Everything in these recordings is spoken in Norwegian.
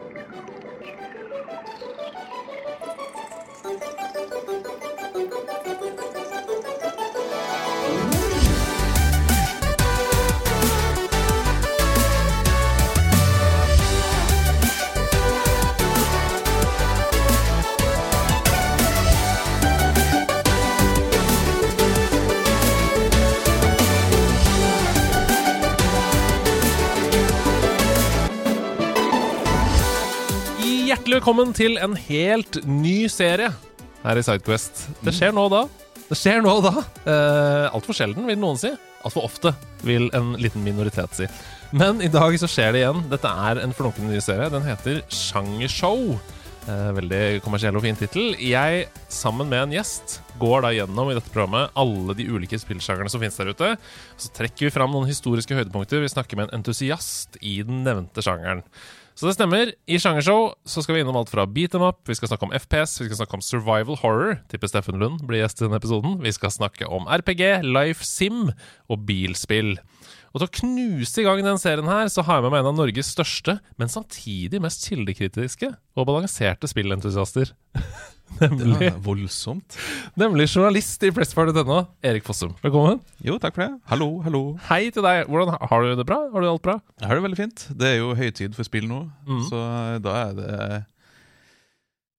Thank you. Velkommen til en helt ny serie her i Sidequest. Det skjer nå og da. Det skjer nå og da. Eh, Altfor sjelden, vil noen si. Altfor ofte, vil en liten minoritet si. Men i dag så skjer det igjen. Dette er en flunkende ny serie. Den heter Sjangershow. Eh, veldig kommersiell og fin tittel. Jeg, sammen med en gjest, går da gjennom i dette programmet alle de ulike spillsjangerne som finnes der ute. Så trekker vi fram noen historiske høydepunkter. Vi snakker med en entusiast i den nevnte sjangeren. Så det stemmer. I Sjangershow så skal vi innom alt fra beat them up, vi skal snakke om FPS, vi skal snakke om survival horror. Tipper Steffen Lund blir gjest i denne episoden. Vi skal snakke om RPG, life sim og bilspill. Og til å knuse i gang den serien her, så har jeg med meg en av Norges største, men samtidig mest kildekritiske og balanserte spillentusiaster. nemlig, Det er voldsomt. nemlig journalist i pressfire.no, Erik Fossum. Velkommen. Jo, takk for det. Hallo, hallo. Hei til deg. Hvordan Har du det bra? Har du alt bra? Jeg har det veldig fint. Det er jo høytid for spill nå, mm. så da er det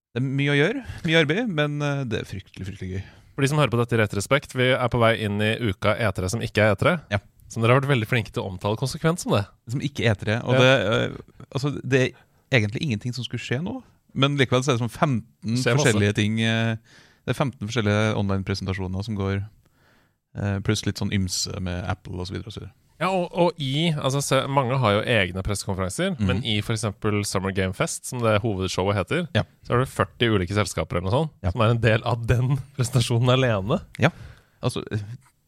Det er mye å gjøre, mye arbeid, men eh, det er fryktelig, fryktelig gøy. For de som hører på dette i Rett respekt, vi er på vei inn i uka E3 som ikke er E3. Ja. Som dere har vært veldig flinke til å omtale konsekvent som det. Som ikke etere. tre. Og Ja. det, eh, altså, det er egentlig ingenting som skulle skje nå, men likevel så er det som 15 Se, forskjellige ting eh, Det er 15 forskjellige online-presentasjoner som går, eh, pluss litt sånn ymse med Apple osv. Ja, og, og i altså se, Mange har jo egne pressekonferanser, mm. men i f.eks. Summer Game Fest, som det hovedshowet heter, Ja. så er det 40 ulike selskaper eller noe sånt, Ja. som er en del av den presentasjonen alene. Ja, Altså, eh,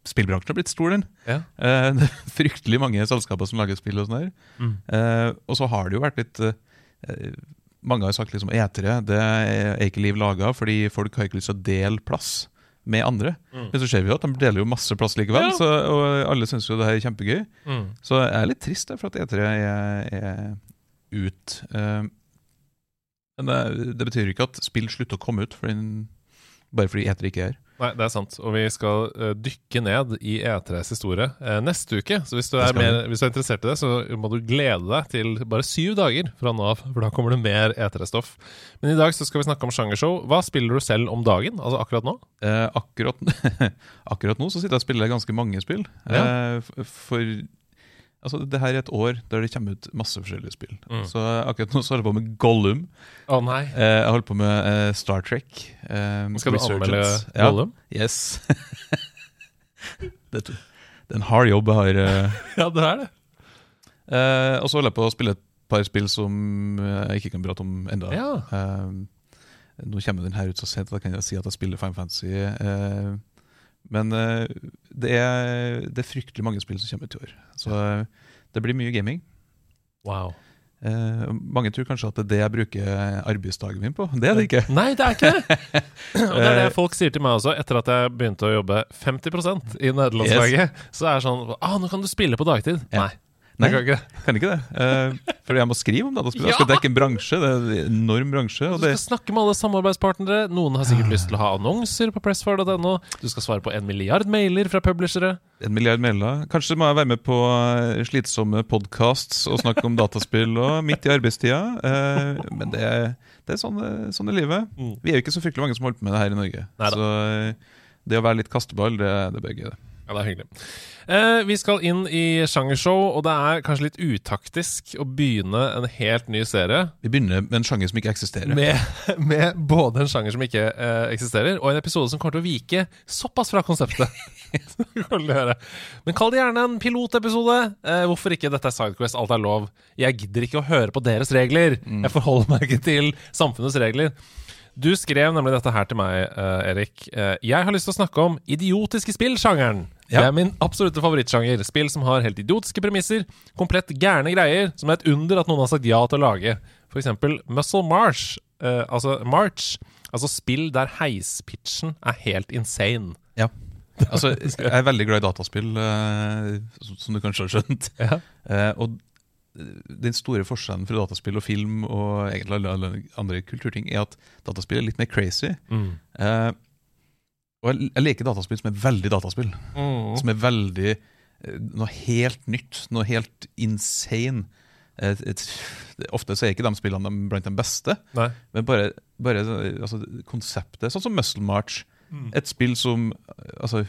spillbransjen har blitt stor, den. Ja. Eh, det er fryktelig mange selskaper som lager spill og sånn her. Mm. Eh, og så har det jo vært litt eh, Mange har sagt liksom etere, det er ikke liv laga, fordi folk har ikke lyst til å dele plass med andre. Mm. Men så ser vi jo at de deler jo masse plass likevel, Ja. så, og alle syns jo det her er kjempegøy. Mm. Så jeg er litt trist for at etere er, er ut. Eh, men det, det betyr ikke at spill slutter å komme ut fordi, bare fordi etere ikke er her. Nei, det er sant. Og vi skal uh, dykke ned i E3s historie uh, neste uke. Så hvis du, er mer, hvis du er interessert i det, så må du glede deg til bare syv dager fra nå av. For da kommer det mer E3-stoff. Men i dag så skal vi snakke om sjangershow. Hva spiller du selv om dagen? Altså akkurat nå? Eh, akkurat, akkurat nå så sitter jeg og spiller ganske mange spill. Ja. Eh, for altså, det her er et år der det kommer ut masse forskjellige spill. Mm. Så akkurat nå så holder jeg på med Gollum. Å nei. Eh, jeg holder på med eh, Star Trek. eh, Skal du anmelde Gollum? Ja. Yes. det, det er en hard jobb jeg har. eh. Ja, det er det. Eh, og så holder jeg på å spille et par spill som jeg ikke kan prate om enda. Ja. Eh, nå kommer den her ut så sent, kan jeg si at jeg spiller Fine Fantasy. eh, men eh, det, er, det er fryktelig mange spill som kommer ut i år. Så eh, det blir mye gaming. Wow. Eh, mange tror kanskje at det er det jeg bruker arbeidsdagen min på. Det er det ikke. Nei, det er ikke det! Og det er det folk sier til meg også, etter at jeg begynte å jobbe 50% i nederlandslaget. Så er det sånn ah, 'Nå kan du spille på dagtid'. Ja. Nei. Nei. Jeg kan ikke det. Kan ikke det. Uh, for jeg må skrive om dataspill. Da skal Ja! dekke en bransje. Det er en enorm bransje. Du skal det, skal snakke med alle samarbeidspartnere. Noen har sikkert lyst til å ha annonser på pressfire.no. Du skal svare på en milliard mailer fra publishere. en milliard mailer. Kanskje må jeg være med på eh, slitsomme podcasts og snakke om dataspill og midt i arbeidstida. Uh, men det, er- det er sånn, eh, sånn er livet. Mm. Vi er jo ikke så fryktelig mange som holder på med det her i Norge. Neida. Så eh, det å være litt kasteball, det, det bør gøy. det. Ja, det er hyggelig. Eh, vi skal inn i sjangershow, og det er kanskje litt utaktisk å begynne en helt ny serie Vi begynner med en sjanger som ikke eksisterer. med, med både en sjanger som ikke eh, eksisterer, og en episode som kommer til å vike såpass fra konseptet. Men kall det gjerne en pilotepisode. Eh, hvorfor ikke? Dette er Sidequest, alt er lov. Jeg gidder ikke å høre på deres regler. Jeg forholder meg ikke til samfunnets regler. Du skrev nemlig dette her til meg, eh, Erik. Eh, jeg har lyst til å snakke om idiotiske spill-sjangeren. Det er min absolutte favorittsjanger. Spill som har helt idiotiske premisser, komplett gærne greier, som er et under at noen har sagt ja til å lage. For eksempel Muscle March. eh, altså March. Altså spill der heispitchen er helt insane. Ja. Altså, jeg er veldig glad i dataspill, eh, som- du kanskje har skjønt. Ja. Eh, og den store forskjellen fra dataspill og film og egentlig alle, andre kulturting, er at dataspill er litt mer crazy. Mm. Og jeg, jeg liker dataspill som er veldig dataspill. Mm. Som er veldig eh, Noe helt nytt. Noe helt insane. Et, et, ofte så er ikke de spillene de blant de beste, Nei. men bare, bare altså, konseptet. Sånn som Muscle March. Et spill som Altså,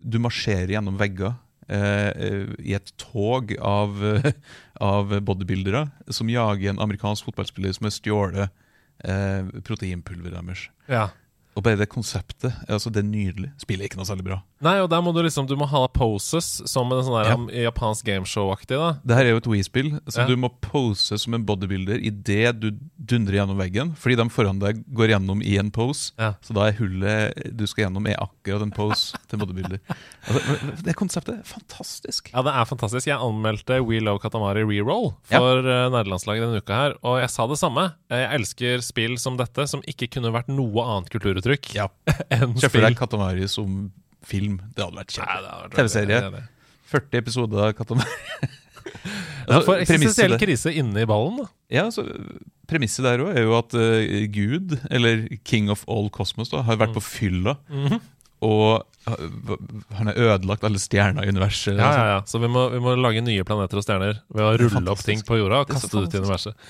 du marsjerer gjennom vegger eh, i et tog av, av bodybuildere som jager en amerikansk fotballspiller som har stjålet eh, proteinpulveret deres. Ja. Og bare det konseptet altså Det er nydelig. Spillet er ikke noe særlig bra. Nei, og der må du liksom Du må ha poses som en sånn Ja. japansk gameshow-aktig, da. Det her er jo et Wii-spill, så Ja. du må pose som en bodybuilder idet du dundrer gjennom veggen. Fordi de foran deg går gjennom i en pose. Ja. Så da er hullet du skal gjennom, er akkurat en pose til bodybuilder. Altså, det konseptet er fantastisk. Ja, det er fantastisk. Jeg anmeldte We Love Katamari Reroll for ja. nederlandslaget denne uka her, og jeg sa det samme. Jeg elsker spill som dette, som ikke kunne vært noe annet kulturuttrykk Ja. enn spill. deg Katamari som film. Det hadde vært vært TV-serie. veldig- veldig- 40 episoder av Katamari. Ja, for Altså, eksistensiell krise inne i ballen. da. Ja, så Premisset der òg er jo at uh, Gud, eller King of all cosmos, da, har vært på fylla. Mhm. Og han har ødelagt alle stjerner i universet. Ja, altså. ja, ja. Så vi må, vi må lage nye planeter og stjerner ved å rulle opp ting på jorda og Det kaste det ut i universet.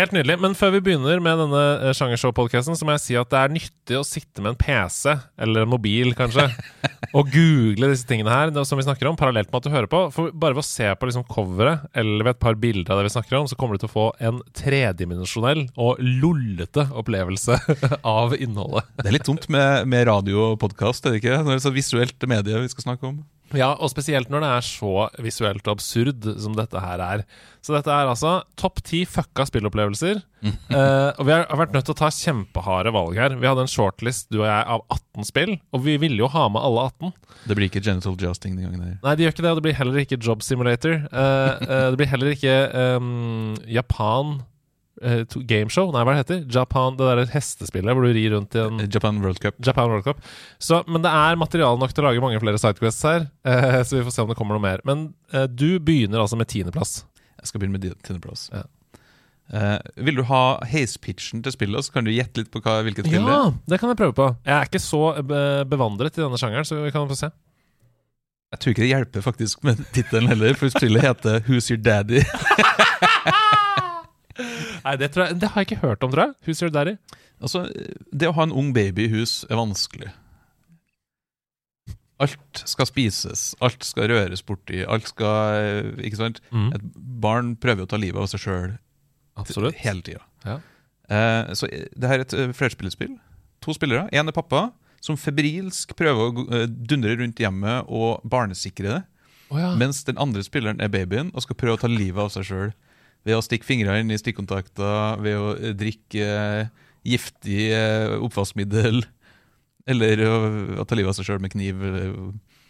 Helt nydelig. Men før vi begynner med denne eh, sjangershow-podkasten, så må jeg si at det er nyttig å sitte med en PC, eller en mobil kanskje, og google disse tingene her som vi snakker om, parallelt med at du hører på. For bare ved å se på liksom coveret, eller ved et par bilder av det vi snakker om, så kommer du til å få en tredimensjonell og lollete opplevelse av innholdet. Det er litt dumt med, med radio og podkast, er det ikke? Når det er så visuelt medie vi skal snakke om. Ja, og spesielt når det er så visuelt absurd som dette her er. Så dette er altså topp ti fucka spillopplevelser. uh, og vi har vært nødt til å ta kjempeharde valg her. Vi hadde en shortlist, du og jeg, av 18 spill. Og vi ville jo ha med alle 18. Det blir ikke genital jousting den gangen her. Nei, det gjør ikke det, og det blir heller ikke Job Simulator. Uh, uh, det blir heller ikke um, Japan eh, to- Gameshow. Nei, hva det heter Japan, Det derre hestespillet hvor du rir rundt i en Japan World Cup. Japan World Cup. Så, men det er materiale nok til å lage mange flere sidequests her, eh, så vi får se om det kommer noe mer. Men eh, du begynner altså med tiendeplass. Jeg skal begynne med din- tiendeplass. Ja. Eh, vil du ha heispitchen til spillet, så kan du gjette litt på hva, hvilket spill det er? Ja, det kan jeg prøve på. Jeg er ikke så be bevandret i denne sjangeren, så vi kan få se. Jeg tror ikke det hjelper faktisk med tittelen heller, for spillet heter Who's Your Daddy. Nei, det, tror jeg, det har jeg ikke hørt om, tror jeg. Who's your daddy? Altså, Det å ha en ung baby i hus er vanskelig. Alt skal spises, alt skal røres borti, alt skal eh, Ikke sant? Mm. Et barn prøver å ta livet av seg sjøl hele tida. Ja. Eh, så eh, det her er et eh, flerspillerspill. To spillere. Én er pappa, som febrilsk prøver å dundre rundt hjemmet og barnesikre det. Oh, ja. Mens den andre spilleren er babyen og skal prøve å ta livet av seg sjøl. Ved å stikke fingrene inn i stikkontakter, ved å eh, drikke eh, giftig eh, oppvaskmiddel. Eller å, ta livet av seg sjøl med kniv.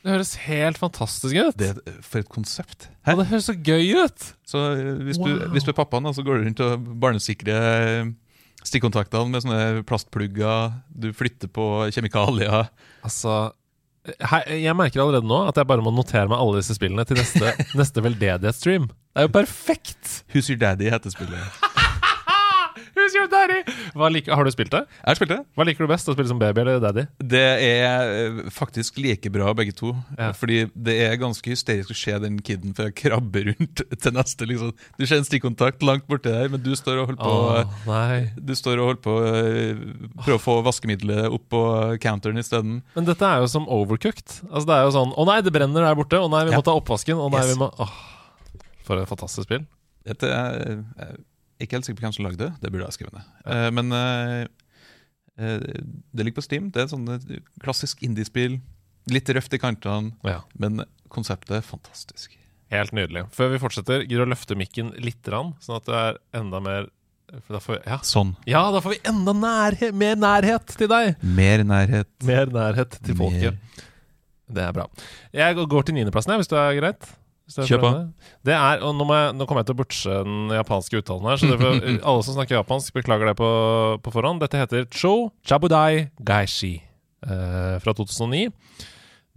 Det høres helt fantastisk ut. Det for et konsept. Ja, det høres så gøy ut! Så Hvis, hvis, du, hvis du er pappaen, så går du rundt og barnesikrer stikkontaktene med sånne plastplugger. Du flytter på kjemikalier. Altså her, Jeg merker allerede nå at jeg bare må notere meg alle disse spillene til neste, neste veldedighetsstream. Det er jo perfekt! Who's Your Daddy heter spillet. Daddy? Hva liker, har du spilt det? Jeg har spilt det. Hva liker du best? Å spille som baby eller daddy? Det er eh, faktisk like bra begge to. Ja. Fordi det er ganske hysterisk å se den kiden for jeg krabbe rundt til neste. liksom. Du ser en stikkontakt langt borti der, men du står og holder på nei. Du står og holder på eh, Prøver å få vaskemiddelet opp på counteren isteden. Men dette er jo som overcooked. Altså Det er jo sånn Å nei, det brenner der borte. Å nei, vi Ja. må ta oppvasken. Å nei, Yes. vi må Åh, For et fantastisk spill. Dette er ikke helt sikker på hvem som lagde det. Det burde jeg skrevet ned. Eh, men eh, eh, det ligger på Steam. Det er et eh, klassisk indiespill. Litt røft i kantene, Ja. men konseptet er fantastisk. Helt nydelig. Før vi fortsetter, gidder du å løfte mikken litt, sånn at det er enda mer da får, ja. Sånn. ja, da får vi enda nærhet, mer nærhet til deg! Mer nærhet. Mer nærhet til folket. Mer. Det er bra. Jeg går til niendeplassen, hvis det er greit. Kjør på. Det er, og nå, jeg, nå kommer jeg til å bortse den japanske uttalen her, så derfor, alle som snakker japansk, beklager det på, på forhånd. Dette heter Cho Chabudai Gaishi eh, fra 2009.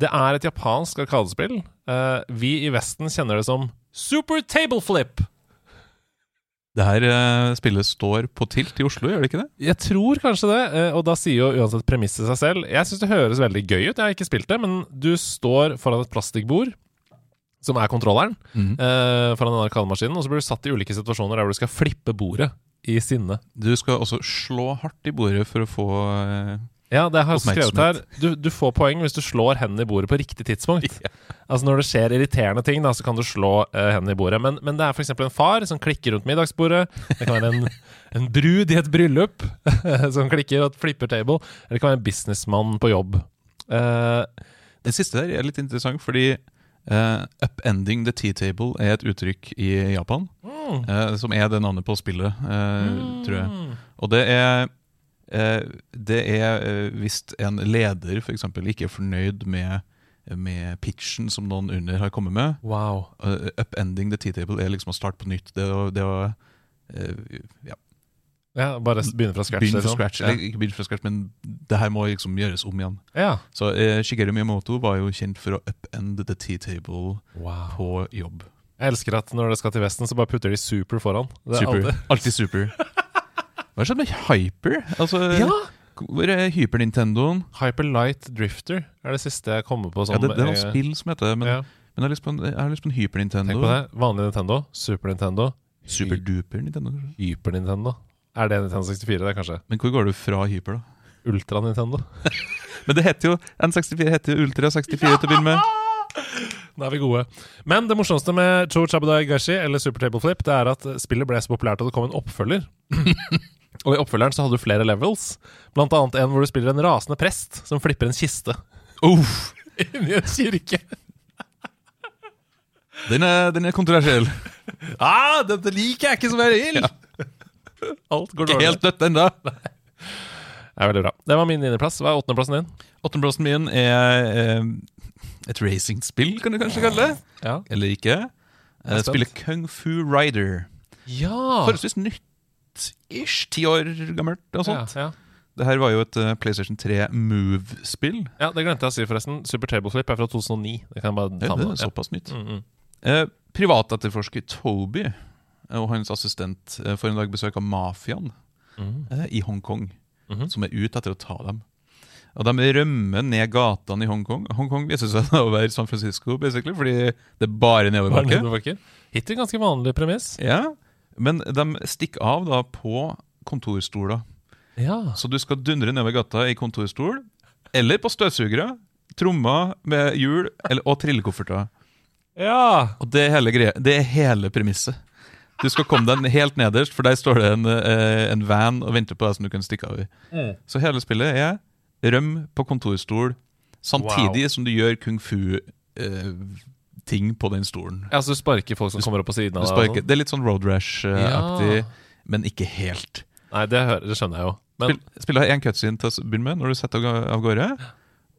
Det er et japansk arkadespill. Eh, vi i Vesten kjenner det som Super Table Flip. Det her eh, spillet står på tilt i Oslo, gjør det ikke det? Jeg tror kanskje det, eh, og da sier jo uansett premisset seg selv. Jeg syns det høres veldig gøy ut. Jeg har ikke spilt det, men du står foran et plastikkbord, som er kontrolleren, mm. uh, foran den arkademaskinen, og så blir du satt i ulike situasjoner der hvor du skal flippe bordet i sinne. Du skal også slå hardt i bordet for å få uh, Ja, det har jeg skrevet her. Du, du får poeng hvis du slår hendene i bordet på riktig tidspunkt. Altså Når det skjer irriterende ting, da, så kan du slå uh, hendene i bordet. Men, men det er f.eks. en far som klikker rundt middagsbordet. Det kan være en, en brud i et bryllup som klikker og flipper table. Eller det kan være en businessmann på jobb. Uh, Det siste der er litt interessant, fordi eh, upending the tea table er et uttrykk i Japan. mm, Uh, som er det navnet på spillet, eh, tror jeg. mm. Og det er Det er hvis en leder f.eks. ikke er fornøyd med, med pitchen som noen under har kommet med. Wow. Uh, upending the tea table er liksom å starte på nytt. Det det å ja, Ja, bare begynne fra scratch. begynne fra scratch, scratch. Eller ikke begynne fra scratch, men det her må liksom gjøres om igjen. Ja. Så eh, Shigeru Miyamoto var jo kjent for å upend the tea table Wow. på jobb. Jeg elsker at når det skal til Vesten, så bare putter de super foran. Det er Super. alltid- super. Hva skjedde med Hyper? Altså, Ja! Hvor er Hyper-Nintendoen? Hyper Light Drifter er det siste jeg kommer på. Ja, det, det er noen eh, spill som heter det, men, ja. men jeg har lyst på en, en Tenk Hyper-Nintendo. på det. Vanlig Nintendo, Super Nintendo, Super-duper Nintendo, kanskje. Er det Nintendo 64, det, kanskje? Men hvor går du fra Hyper, da? Ultra Nintendo. Men det heter jo N64 heter jo Ultra 64 til å begynne med. Da er vi gode. Men det morsomste med Cho Chabudai Gashi, eller Super Table Flip, det er at spillet ble så populært at det kom en oppfølger. Og i oppfølgeren så hadde du flere levels. Blant annet en hvor du spiller en rasende prest som flipper en kiste Uff, inni en kirke. den, er, den er kontroversiell. Ah, dette liker jeg ikke som jeg vil! Alt går dårlig. helt dødt ennå. Det er veldig bra. Det var min niendeplass. Hva er åttendeplassen din? Åttendeplassen min er eh, et racingspill, kan du kanskje kalle det. Ja. Eller ikke. Eh, spillet Kung Fu Rider. Ja! Forholdsvis nytt-ish. Ti år gammelt og sånt. ja. Det her var jo et uh, PlayStation 3 Move-spill. ja, det glemte jeg å si, forresten. Super Table Flip er fra 2009. Det kan jeg bare Ja, ta det med. er såpass nytt. Ja. Mm, -hmm. Eh, privatetterforsker Toby og hans assistent eh, får en dag besøk av mafiaen Mm. eh, i Hongkong, Mhm. som er ute etter å ta dem. Og De rømmer ned gatene i Hongkong. Hongkong viser seg å være San Francisco, basically, fordi det er bare Bare nedoverbakke. nedoverbakker. Hittil ganske vanlig premiss. Ja, men de stikker av da på kontorstoler. Ja. Så du skal dundre nedover gata i kontorstol, eller på støvsugere, trommer med hjul eller, og trillekofferter. ja. Og det er hele, det er hele premisset. Du skal komme deg helt nederst, for der står det en, eh, en van og venter på deg som du kan stikke av i. Mm. Så hele spillet er røm på kontorstol, samtidig som du gjør kung fu-ting på den stolen. Ja, så du sparker folk som kommer opp på siden av deg? det er litt sånn Road Rash-aktig, Ja. men ikke helt. sånn? Nei, det, hører, det skjønner jeg jo. Men Spill, spillet har én cutscene til å begynne med, når du setter av av gårde.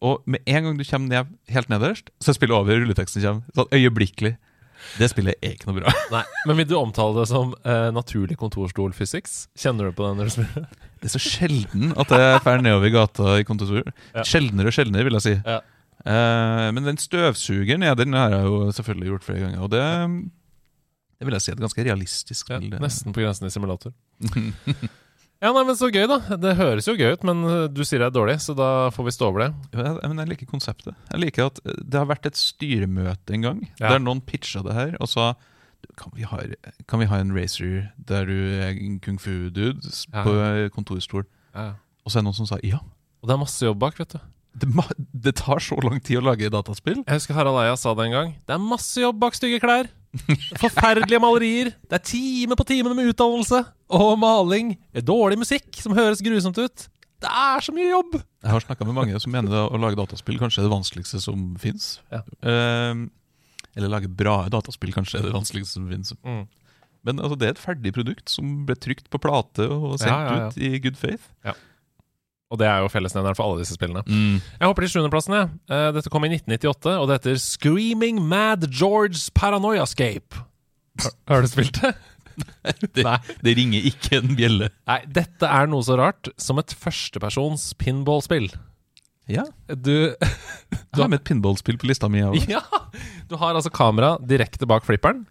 Og med en gang du kommer ned, helt nederst, så er spillet over, rulleteksten kommer. Sånn øyeblikkelig. Det spillet er ikke noe bra. Nei, men vil du omtale det som eh, naturlig kontorstol-physics? Kjenner du på den når du spiller? Det er så sjelden at jeg drar nedover gata i kontorstol. Ja. Sjeldnere og sjeldnere, vil jeg si. Ja. Eh, men den støvsugeren ja, den har jeg jo selvfølgelig gjort flere ganger. Og det, det vil jeg si er et ganske realistisk Ja, nesten på grensen i simulator. Ja, nei, men Så gøy, da. Det høres jo gøy ut, men eh, du sier det er dårlig, så da får vi stå over det. Ja, men jeg liker konseptet. Jeg liker at Det har vært et styremøte en gang Ja. der noen pitcha det her og sa kan vi, ha, kan vi ha en racer der du er en kung fu-dude på Ja. på kontorstol? Ja. Og så er det noen som sa ja. Og det er masse jobb bak, vet du. Det, det tar så lang tid å lage dataspill. Jeg husker Harald Eia sa det en gang. Det er masse jobb bak stygge klær. Forferdelige malerier. Det er time på time med utdannelse og maling. Dårlig musikk som høres grusomt ut. Det er så mye jobb! Jeg har snakka med mange som mener å lage dataspill kanskje er det vanskeligste som fins. Ja. eller lage bra dataspill kanskje er det vanskeligste som fins. Mm. Men altså, det er et ferdig produkt som ble trykt på plate og sendt Ja, ja, ja. ut i good faith. Og det er jo fellesnevneren for alle disse spillene. Jeg hopper til sjuendeplassen. Eh, Dette kom i 1998, og det heter Screaming Mad George's Paranoiascape. Har, har du spilt det? Det, Nei. det ringer ikke en bjelle. Nei, dette er noe så rart som et førstepersons pinballspill. Ja, Du du har med et pinballspill på lista mi. Ja! Du har altså kamera direkte bak flipperen.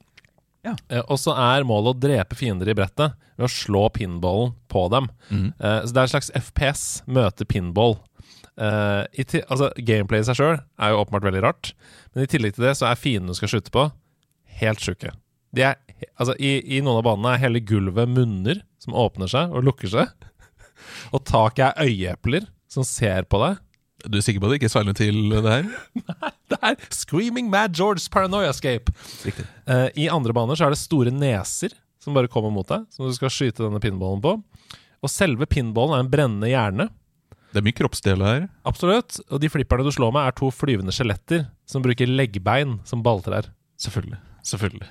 Ja. Eh, og så er målet å drepe fiender i brettet ved å slå pinballen på dem. Mm. Eh, så det er en slags FPS møter pinball. Eh, altså, Gameplay i seg sjøl er jo åpenbart veldig rart, men i tillegg til det så er fiendene du skal skyte på, helt sjuke. Er, altså, i, I noen av banene er hele gulvet munner som åpner seg og lukker seg. Og taket er øyeepler som ser på deg. Du er sikker på at det ikke er Silent Hill, det her? Nei, Det er Screaming Mad George's Paranoia Escape. Eh, I andre baner så er det store neser som bare kommer mot deg, som du skal skyte denne pinballen på. Og selve pinballen er en brennende hjerne. Det er mye kroppsdeler her. Absolutt. Og de flipperne du slår med, er to flyvende skjeletter som bruker leggbein som balltrær. Selvfølgelig. Selvfølgelig.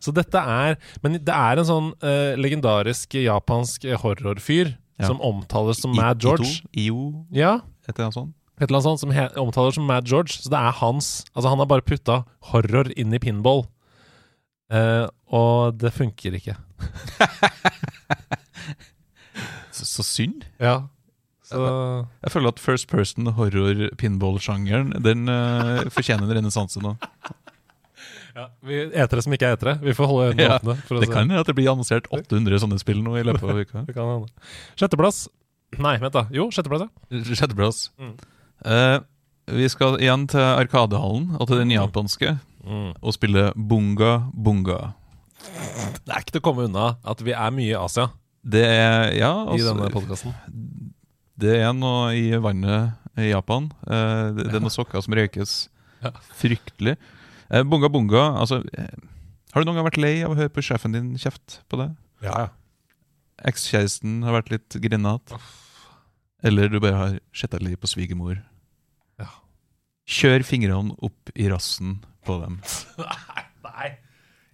Så dette er Men det er en sånn uh, legendarisk japansk horrorfyr Ja. som omtales som I- Mad George. Ito, Io, Ja, et eller annet sånt. et eller annet sånt som he omtaler som Mad George. Så det er hans Altså, han har bare putta horror inn i pinball. Eh, og det funker ikke. Så, så synd. Ja. Så Jeg føler at first person horror pinball-sjangeren Den uh, fortjener en renessanse nå. ja, vi etere som ikke er etere. Vi får holde øynene Ja, åpne. Det kan hende at det blir annonsert 800 sånne spill nå i løpet av uka. Det kan hende. Sjetteplass. Nei, vent, da. Jo, sjetteplass, ja. Sjetteplass. Mm. Eh, vi skal igjen til Arkadehallen og til den Mm. japanske Mm. og spille Bunga Bunga. Det er ikke til å komme unna at vi er mye i Asia Det er Ja, i denne altså podkasten. Det er noe i vannet i Japan. Eh, det, det er noen sokker som røykes Ja. fryktelig. Eh, bunga Bunga, altså eh, Har du noen gang vært lei av å høre på sjefen din kjeft på det? Ja, ja. Ekskjæresten har vært litt grinete? Eller du bare har sjetta litt på svigermor? Ja. Kjør fingrene opp i rassen på dem. Nei.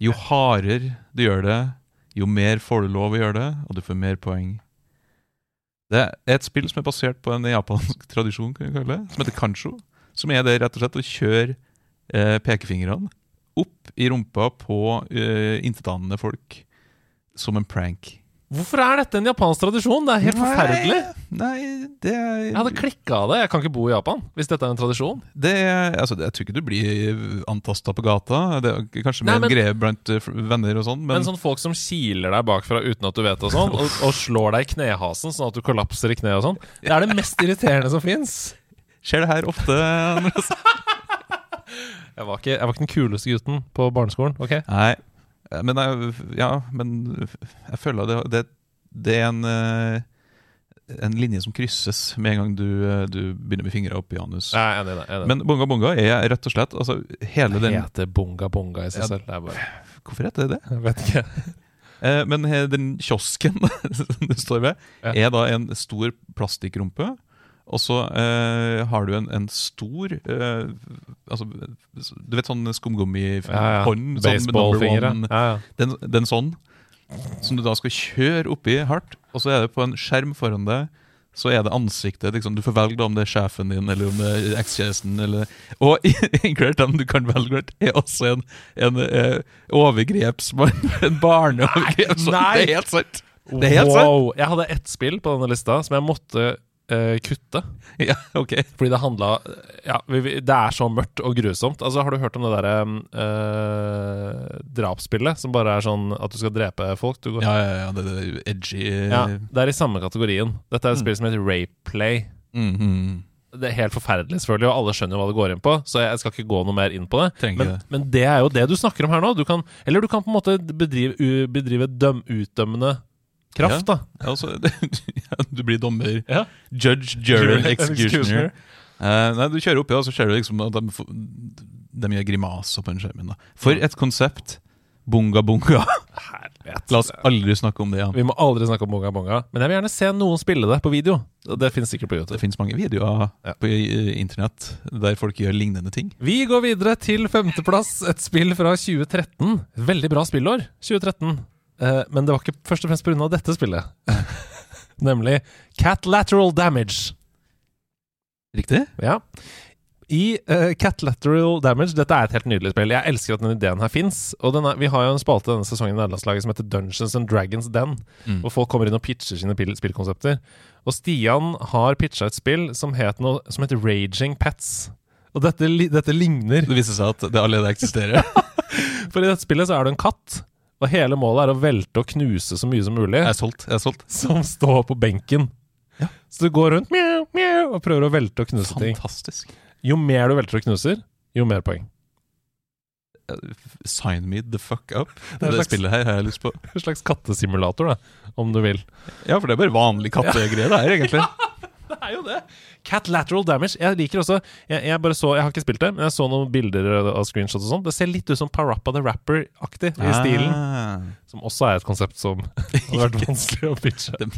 Jo hardere du gjør det, jo mer får du lov å gjøre det, og du får mer poeng. Det er et spill som er basert på en japansk tradisjon, kan vi kalle det, som heter kancho. Som er det rett og slett å kjøre eh, pekefingrene opp i rumpa på eh, intetanende folk som en prank. Hvorfor er dette en japansk tradisjon? Det er helt forferdelig. Nei, det er Jeg hadde klikka av det. Jeg kan ikke bo i Japan hvis dette er en tradisjon. Det altså, Jeg tror ikke du blir antasta på gata. Det er kanskje Nei, mer en men- greie blant eh, venner og sånn, Men, men sånn folk som kiler deg bakfra uten at du vet og sånn, og, og slår deg i knehasen sånn at du kollapser i kneet og sånn, det er det mest irriterende som fins. skjer det her ofte? Jeg, var ikke- jeg var ikke den kuleste gutten på barneskolen. ok? Nei, men jeg, ja, men jeg føler det, det, det er en eh, en linje som krysses med en gang du, eh, du begynner med fingra opp i anus. Jeg er enig jeg er enig. Men Bonga Bonga er rett og slett altså, hele det den heter bonga bonga i seg Ja. selv. Det er bare Hvorfor heter det det? Jeg vet ikke. Eh, men den kiosken som du står ved, Ja. er da en stor plastikkrumpe. Og så eh, har du en, en stor eh, altså, Du vet sånn skumgummihånd? Ja, ja. Sånn. Ja, ja. Den, den sånn, som du da skal kjøre oppi hardt. Og så er det på en skjerm foran deg, så er det ansiktet. Liksom, du får velge om det er sjefen din eller om det er ekskjæresten. Og inkludert den du kan velge, er også en, en eh, overgrepsmann. En barneovergrepsmann. Det er helt sant! Det er helt sant! wow. Jeg hadde ett spill på denne lista som jeg måtte eh, kutte. Ja, ok. Fordi det handla Ja, vi, vi, det er så mørkt og grusomt. Altså, Har du hørt om det derre uh, drapsspillet som bare er sånn at du skal drepe folk? Du går, Ja, ja, ja, det er edgy. Ja, det er i samme kategorien. Dette er et Mm. spill som heter Rayplay. Mm -hmm. Det er helt forferdelig, selvfølgelig, og alle skjønner jo hva det går inn på, så jeg skal ikke gå noe mer inn på det. Men, det. men det er jo det du snakker om her nå. Du kan, eller du kan på en måte bedrive, bedrive døm, utdømmende kraft, da. Ja, altså, du blir dommer. Judge, jury, Jury, executioner. Uh, nei, Du kjører oppi, og så ser du liksom at de, de gjør grimaser på den skjermen. da For et konsept! Bunga bunga. Herlighet. La oss aldri snakke om det igjen. Vi må aldri snakke om Bunga Bunga. Men jeg vil gjerne se noen spille det på video. Det finnes sikkert på YouTube. Det finnes mange videoer Ja. på eh, internett der folk gjør lignende ting. Vi går videre til femteplass, et spill fra 2013. Veldig bra spillår, 2013. Eh, men det var ikke først og fremst pga. dette spillet. Nemlig Cat Lateral Damage. Riktig? Ja. I uh, Cat Lateral Damage Dette er et helt nydelig spill. Jeg elsker at denne ideen her fins. Den vi har jo en spalte denne sesongen i nederlandslaget som heter Dungeons and Dragons Den. Mm. Hvor folk kommer inn og pitcher sine spillkonsepter. Og Stian har pitcha et spill som, het noe, som heter Raging Pets. Og dette, dette ligner Det viser seg at det allerede eksisterer. For i dette spillet så er du en katt, og hele målet er å velte og knuse så mye som mulig Jeg er solgt. jeg er solgt som står på benken. Ja. Så du går rundt mjau, mjau, og prøver å velte og knuse ting. Fantastisk. Jo mer du velter og knuser, jo mer poeng. Sign me the fuck up. Det, Det, slags- spillet her har jeg lyst på. En slags kattesimulator, da, om du vil. Ja, for det er bare vanlig kattegreie, det her, egentlig. Det er jo det! Cat lateral damage. Jeg liker også jeg, jeg bare så, jeg har ikke spilt det, men jeg så noen bilder av screenshots og sånn. Det ser litt ut som Parappa the Rapper-aktig i stilen. Ah. Som også er et konsept som hadde vært vanskelig å pitche. Det,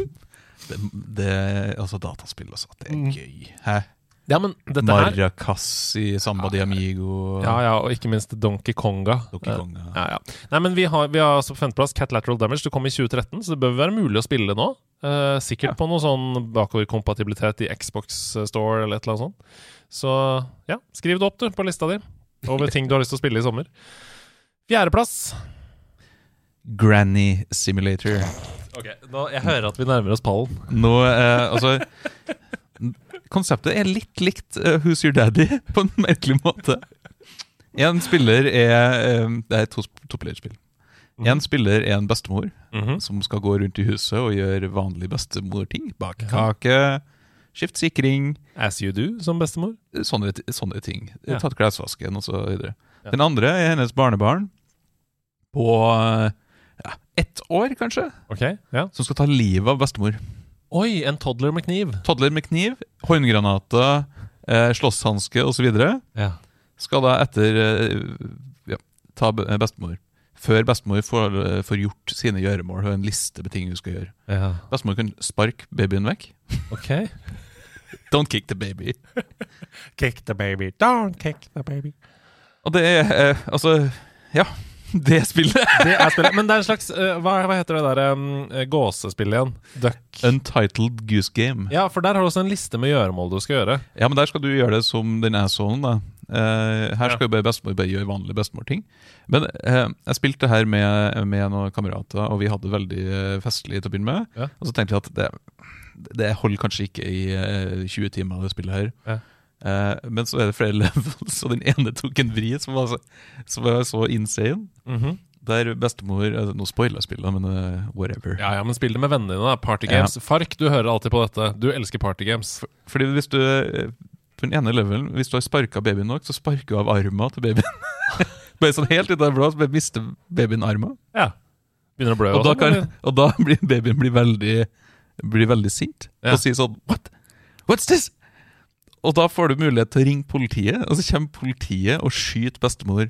det, det Altså, dataspill, altså. Det er Mm. gøy. Hæ? Ja, Maracas i Samba de Amigo. Ja, ja, og ikke minst Donkey Konga. Donkey Kong, ja. Ja, ja. Nei, men vi har, vi har altså på femteplass Cat Lateral Damage. Det kom i 2013, så det bør være mulig å spille nå. Eh, sikkert Ja. på noe sånn bakoverkompatibilitet i Xbox Store eller et eller annet sånt. Så ja, skriv det opp du på lista di over ting du har lyst til å spille i sommer. Fjerdeplass. Granny Simulator. Ok, nå, Jeg hører at vi nærmer oss pallen. Nå, uh, altså Konseptet er litt likt uh, Who's Your Daddy, på en merkelig måte. En spiller er eh, Det er et to- mm En spiller er en bestemor Mhm. som skal gå rundt i huset og gjøre vanlige bestemorting. Bake kake, skifte sikring, As you do, som bestemor. sånne, sånne ting. Ja. Tatt klesvasken osv. Ja. Den andre er hennes barnebarn på ja, ett år, kanskje, okay, ja som skal ta livet av bestemor. Oi, en toddler med kniv. Toddler med kniv, håndgranater, eh, slåsshanske osv. Ja. skal da etter eh, ja, ta be- bestemor. Før bestemor får, eh, får gjort sine gjøremål og en liste med ting hun skal gjøre. ja. Bestemor kan sparke babyen vekk. Ok. Don't kick the baby. Kick the baby, don't kick the baby. Og det er eh, altså Ja, det spillet. Det er spillet. Men det er en slags uh, hva, hva heter det der um, gåsespillet igjen? Duck. Untitled Goose Game. Ja, for der har du også en liste med gjøremål du skal gjøre. Ja, men der skal du gjøre det som den assholen, da. Eh, her skal jo bare bestemor bare gjøre vanlige bestemorting. Men eh, jeg spilte her med, med noen kamerater, og vi hadde veldig eh, festlig til å begynne med. Ja. Og så tenkte vi at det, det holder kanskje ikke i eh, 20 timer, det spillet her. Ja. Men så er det flere levels, og den ene tok en vri som var så, som var så insane. Mhm. Der bestemor Nå spoiler jeg spillet, men uh, whatever. Ja, ja, men spill det med vennene dine. da. Party games. Fark, du hører alltid på dette. Du elsker party games. Fordi hvis du På den ene levelen, hvis du har sparka babyen nok, så sparker du av armen til babyen. bare sånn helt ut av det blå, så bare mister babyen armen. Ja. Begynner å blø Og, da sånn, kan, og da blir babyen blir veldig, blir veldig sint Ja. og sier sånn What? What's this? Og da får du mulighet til å ringe politiet, og så kommer politiet og skyter bestemor.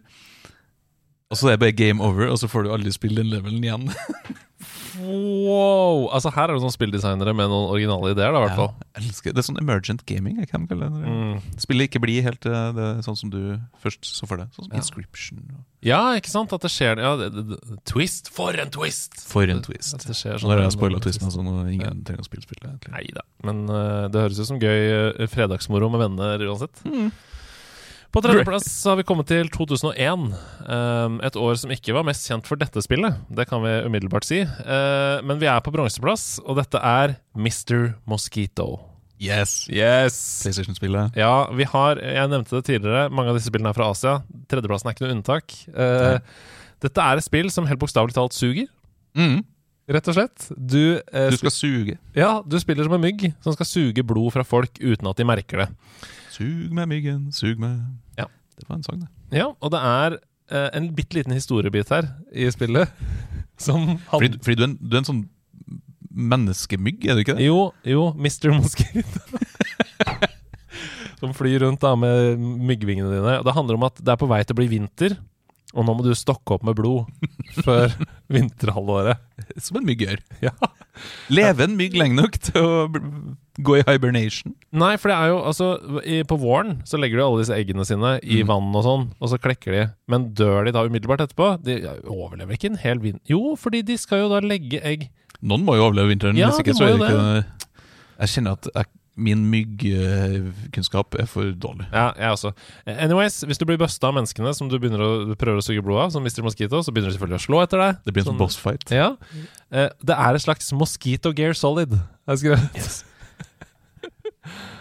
Og så er det bare game over, og så får du aldri spille den levelen igjen. Wow! Altså, her er det noen spilldesignere med noen originale ideer, da, i hvert fall. jeg elsker Det er sånn emergent gaming. Jeg kan kalle det Mm. Spillet ikke blir helt eh, det, sånn som du først så for deg. Sånn som Ja. Inscription. Ja, ikke sant? At det skjer ja, det, det, Twist! For en twist! For en twist. At det skjer sånn nå har jeg har spoila twisten, så nå ingen trenger å spille spillet. Nei da. Men uh, det høres ut som gøy uh, fredagsmoro med venner uansett. Mm. På tredjeplass har vi kommet til 2001. Um, et år som ikke var mest kjent for dette spillet. Det kan vi umiddelbart si. Eh, men vi er på bronseplass, og dette er Mr. Mosquito. Yes! Yes! PlayStation-spillet. Ja, vi har Jeg nevnte det tidligere. Mange av disse spillene er fra Asia. Tredjeplassen er ikke noe unntak. Eh, dette er et spill som helt bokstavelig talt suger. Mm. Rett og slett. Du, eh, Du skal suge. ja, du spiller som en mygg som skal suge blod fra folk uten at de merker det. Sug meg, myggen, sug meg. Ja. Det var en sang, det. Ja, og det er eh, en bitte liten historiebit her i spillet som Fordi, han, fordi du, er en, du er en sånn menneskemygg, er du ikke det? Jo, jo, Mr. Mosquito. som flyr rundt da med myggvingene dine. Det handler om at det er på vei til å bli vinter, og nå må du stokke opp med blod før vinterhalvåret. Som en mygg gjør. Ja. Leve en mygg lenge nok til å gå i hibernation? Nei, for det er jo altså i, På våren så legger de alle disse eggene sine i Mm. vann og sånn, og så klekker de. Men dør de da umiddelbart etterpå? De overlever ikke en hel vinter. Jo, fordi de skal jo da legge egg Noen må jo overleve vinteren. Ja, hvis ikke så er det ikke Jeg kjenner at jeg, min myggkunnskap er for dårlig. Ja, jeg også. Anyways, hvis du blir busta av menneskene som du å, du prøver å suge blod av, som Mr. Mosquito, så begynner de selvfølgelig å slå etter deg. Det blir en sånn boss fight. Ja. Eh, det er et slags Mosquito Gear Solid. Jeg skrevet.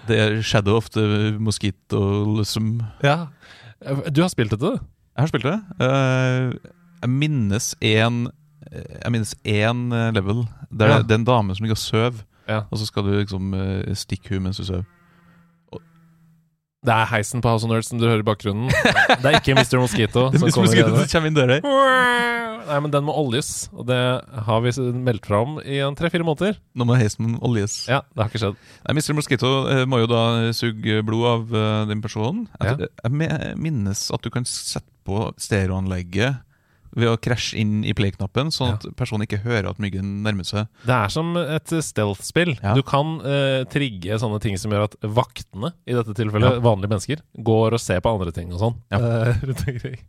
Det er Shadow of the Mosquitoism. Ja. Eh, Du har spilt dette, du? Jeg har spilt det. Eh, jeg minnes én Jeg minnes én eh, level der Ja. det, det er en dame som ligger og sover, Ja. og så skal du liksom eh, stikke henne mens du sover. Det er heisen på House of Nerds som du hører i bakgrunnen. Det er ikke Mr. Mosquito. Det er Mr. mosquito som kommer inn døra. Nei, men den må oljes, og det har vi meldt fra om i en tre-fire måneder. Nå må heisen oljes. Ja, det har ikke skjedd. Nei, Mr. Mosquito eh, må jo da suge blod av uh, den personen. Jeg, Ja. jeg minnes at du kan sette på stereoanlegget ved å krasje inn i play-knappen, sånn at personen ikke hører at myggen nærmer seg. Det er som et stealth-spill. Ja. Du kan uh, trigge sånne ting som gjør at vaktene, i dette tilfellet Ja. vanlige mennesker, går og ser på andre ting og sånn. Ja. rundt omkring.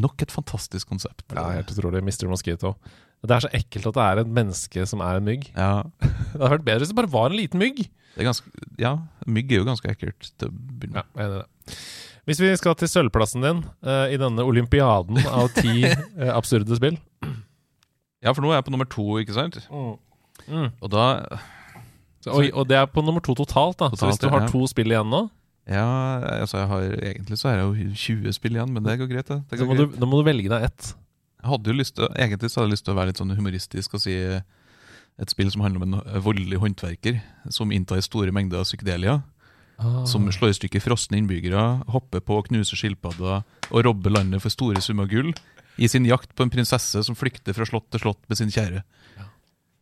Nok et fantastisk konsept. Ja, helt utrolig. Mr. Mosquito. Det er så ekkelt at det er et menneske som er en mygg. Ja, Det hadde vært bedre hvis det bare var en liten mygg. det er ganske, ja, mygg er jo ganske ekkelt til å begynne Ja, jeg er det. Hvis vi skal til sølvplassen din uh, i denne olympiaden av ti uh, absurde spill Ja, for nå er jeg på nummer to, ikke sant? Mm. Og da Så, og, Og det er på nummer to totalt, da. så hvis du har ja. to spill igjen nå, Ja, altså jeg har Egentlig så er det jo 20 spill igjen, men det går greit, det. det så går må du, da må du velge deg ett. Jeg hadde jo lyst til, Egentlig så hadde jeg lyst til å være litt sånn humoristisk og si eh, et spill som handler om en voldelig håndverker som inntar store mengder psykedelia. Ah. Som slår i stykker frosne innbyggere, hopper på og knuser skilpadder og robber landet for store summer gull i sin jakt på en prinsesse som flykter fra slott til slott med sin kjære.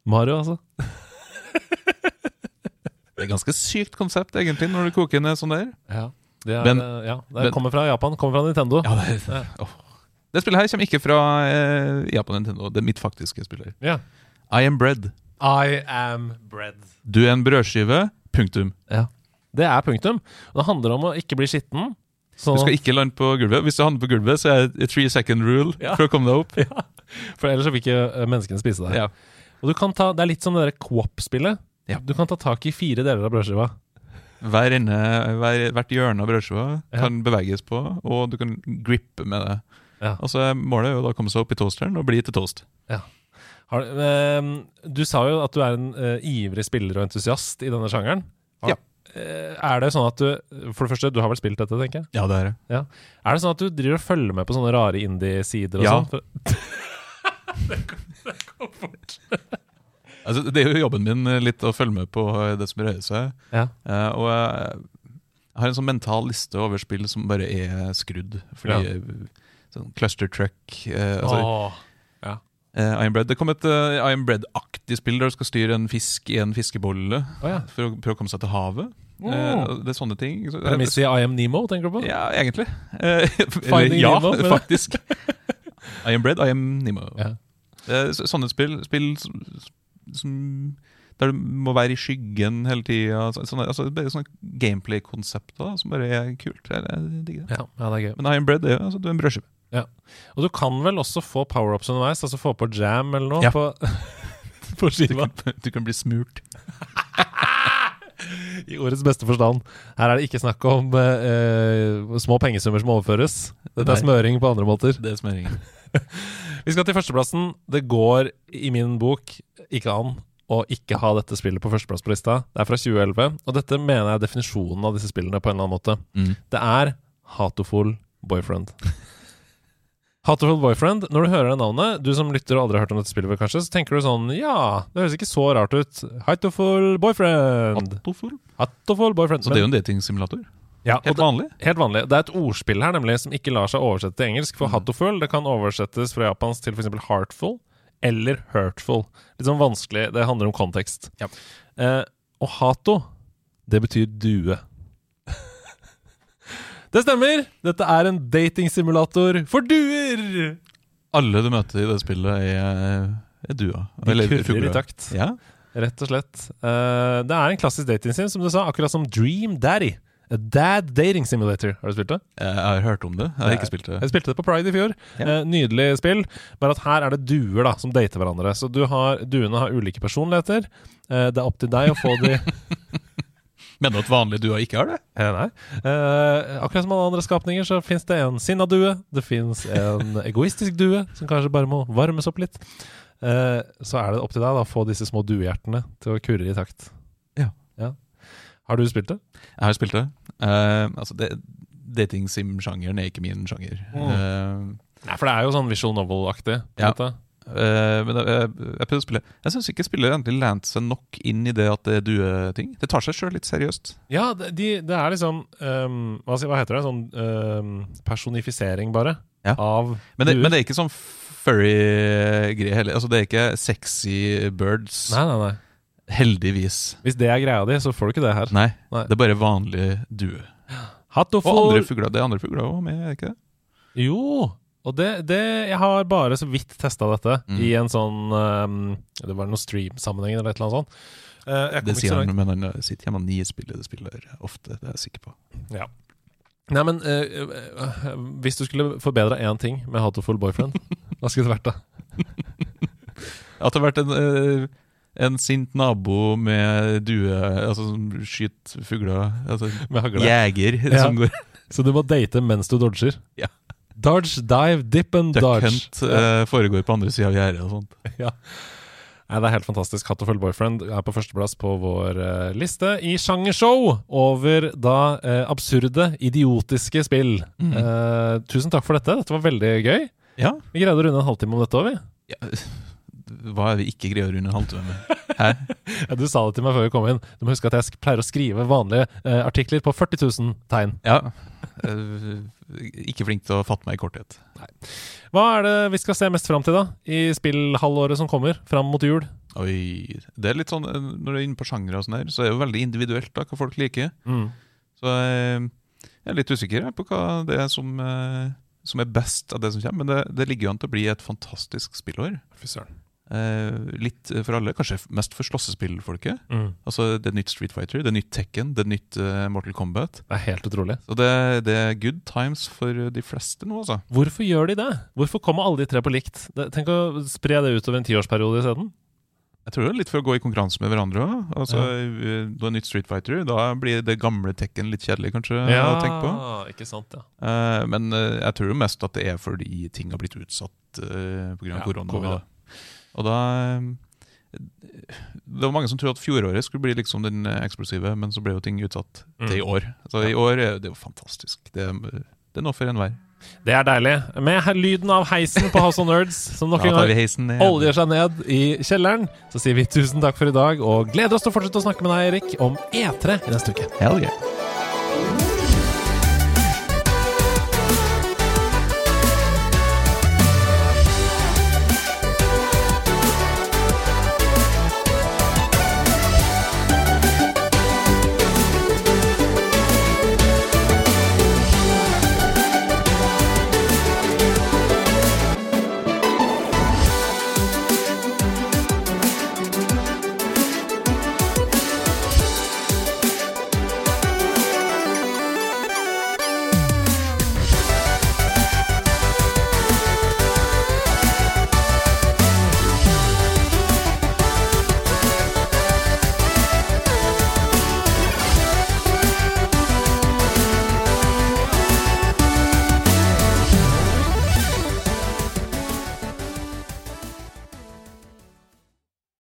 Mario, altså. Det er ganske sykt konsept, egentlig, når du koker ned sånn der. Ja. Det, er, Men- ja, det men- kommer fra Japan. Kommer fra Nintendo. Ja, det, Ja. oh. det spillet her kommer ikke fra eh, Japan Nintendo. Det er mitt faktiske spill her. Ja. I am bread. I am bread. Du er en brødskive. Punktum. Det er punktum. Det handler om å ikke bli skitten. Du Sånn skal ikke lande på gulvet. Hvis du havner på gulvet, så er det three second rule Ja. for å komme deg opp. ja, For ellers så vil ikke eh, menneskene spise deg. Ja. Og du kan ta, Det er litt som det Coop-spillet. Ja. Du kan ta tak i fire deler av brødskiva. Hver inne, hver, hvert hjørne av brødskiva Ja. kan beveges på, og du kan grippe med det. Ja. Og så er målet jo da å komme seg opp i toasteren og bli til toast. Har, eh, du sa jo at du er en eh, ivrig spiller og entusiast i denne sjangeren. Har, Ja. Eh, er det sånn at du For det første, du har vel spilt dette, tenker jeg? Ja, det er det. Er det sånn at du driver og følger med på sånne rare indie-sider og Ja. sånn? For- Altså, det er jo jobben min eh, litt å følge med på eh, det som rører seg. Ja. Uh, og jeg har en sånn mental liste over spill som bare er skrudd. Fordi Ja. sånn Cluster Truck uh, altså. Eh, I Am Bread. Det kom et uh, I Am Bread-aktig spill der du skal styre en fisk i en fiskebolle oh, ja. for å prøve å komme seg til havet. Oh. Uh, det er sånne ting. Premiss i I am Nemo, tenker du på? Ja, egentlig. Uh, eller, ja, Nemo, faktisk. I am bread, I am Nemo. Ja. Sånne spill, spill som, som Der du må være i skyggen hele tida. Sånne, altså, sånne gameplay-konsepter som bare er kult. Jeg, jeg digger det. Ja, ja, det er gøy. Men I am bread er jo altså, du er en brødskive. Og du kan vel også få power-ups underveis? Altså få på jam eller noe Ja. på, på Du kan, du kan bli smurt. I ordets beste forstand. Her er det ikke snakk om eh, eh, små pengesummer som overføres. Dette er smøring på andre måter. Det er smøring. Vi skal til førsteplassen. Det går i min bok ikke an å ikke ha dette spillet på førsteplass på lista. Det er fra 2011, og dette mener jeg er definisjonen av disse spillene på en eller annen måte. Mm. Det er Hatoful Boyfriend. Hatoful Boyfriend, når du hører det navnet, du som lytter og aldri har hørt om dette spillet, kanskje, så tenker du sånn Ja, det høres ikke så rart ut. Hatoful Boyfriend. Hatterful? Hatoful Boyfriend. Så det er jo en datingsimulator. ja, helt, Helt det, vanlig. helt vanlig. Det er et ordspill her nemlig som ikke lar seg oversette til engelsk. For Mm. hatoful det kan oversettes fra japansk til f.eks. heartful eller hurtful. Litt sånn vanskelig. Det handler om kontekst. Ja. Eh, og hato, det betyr due. Det stemmer! Dette er en datingsimulator for duer! Alle du møter i det spillet, er, er dua. De kurrer i fugler. takt. Ja. Rett og slett. Uh, det er en klassisk datingsim, som du sa, akkurat som Dream Daddy. A dad dating simulator. Har du spilt det? Jeg har hørt om det. Jeg har ikke spilt det. Jeg spilte det på Pride i fjor. Ja. Eh, nydelig spill. Bare at her er det duer da, som dater hverandre. Så du har, duene har ulike personligheter. Eh, det er opp til deg å få de Mener du at vanlige duer ikke har det? Eh, Nei. Eh, akkurat som alle andre skapninger så fins det en sinna due. Det fins en egoistisk due som kanskje bare må varmes opp litt. Eh, så er det opp til deg da, å få disse små duehjertene til å kurre i takt. Ja. Har du spilt det? Jeg har spilt det. Eh, altså det, dating-sim-sjangeren er ikke min sjanger. Mm. Eh, Nei, for det er jo sånn visual novel-aktig. Ja. måte. Eh, men jeg, jeg, jeg prøvde å spille Jeg syns ikke spiller egentlig lente seg nok inn i det at det er dueting. Det tar seg sjøl litt seriøst. Ja, det, de, det er liksom um, hva, heter det? Sånn um, personifisering, bare, Ja. av Men det, duer. men det er ikke sånn furry-greie heller. Altså, det er ikke sexy birds. Nei, nei, nei. Heldigvis. Hvis det er greia di, så får du ikke det her. Nei, Nei. det er bare vanlig due. Og Og andre fugler. Det er andre fugler òg med, er det ikke det? Jo! Og det, det Jeg har bare så vidt testa dette Mm. i en sånn um, Det var noen stream-sammenheng eller et eller annet sånt. Uh, jeg Det ikke sier han, men han sitter hjemme og nispiller det spiller ofte. Det er jeg sikker på. Ja. Nei, men uh, uh, hvis du skulle forbedra én ting med Hatoful Boyfriend, hva skulle det vært da? At det har vært en, eh, en sint nabo med due Altså som skyter fugler. Altså Med hagle? jeger Ja. som går Så du må date mens du dodger? Ja. Dodge, dive, dip and duck dodge. hunt uh, foregår på andre sida av gjerdet og sånt. Ja. Nei, Det er helt fantastisk. Hatoful Boyfriend er på førsteplass på vår uh, liste i sjangershow over da uh, absurde, idiotiske spill. Mm. Tusen takk for dette. Dette var veldig gøy. Ja. Vi greide å runde en halvtime om dette òg, vi. ja. Hva er vi ikke greier å runde en halvtime med? Hæ? Ja, du sa det til meg før vi kom inn. Du må huske at jeg pleier å skrive vanlige eh, artikler på 40 000 tegn. Ja. Eh, ikke flink til å fatte meg i korthet. Hva er det vi skal se mest fram til, da? I spillhalvåret som kommer, fram mot jul? Oi. Det er litt sånn, eh, Når du er inne på sjangre, og sånn her, så er det jo veldig individuelt da, hva folk liker. Mm. Så eh, jeg er litt usikker på hva det er som, som er best av det som kommer. Men det, det ligger jo an til å bli et fantastisk spillår. Fy søren. Eh, litt for alle, kanskje mest for slåssespillfolket. Mm. Altså, det er nytt Street Fighter, det er nytt Tekken, det er nytt eh, Mortal Kombat. Det er helt utrolig. Så det, det er good times for de fleste nå, altså. Hvorfor gjør de det? Hvorfor kommer alle de tre på likt? Tenk å spre det utover en tiårsperiode isteden. Jeg tror det er litt for å gå i konkurranse med hverandre òg. Altså, Ja. eh, Du har nytt Street Fighter, da blir det gamle Tekken litt kjedelig, kanskje, å tenke på. ikke sant, ja. Eh, men eh, jeg tror jo mest at det er fordi ting har blitt utsatt uh, pga. Ja, korona. Og da eh, Det var mange som trodde at fjoråret skulle bli liksom den eh, eksplosive, men så ble jo ting utsatt til i Mm. år. Så i år er det jo fantastisk. Det, det er noe for enhver. Det er deilig. Med lyden av heisen på House of Nerds, som nok Da en gang oljer seg ned i kjelleren, så sier vi tusen takk for i dag, og gleder oss til å fortsette å snakke med deg, Erik, om E3 i neste uke. Hell yeah.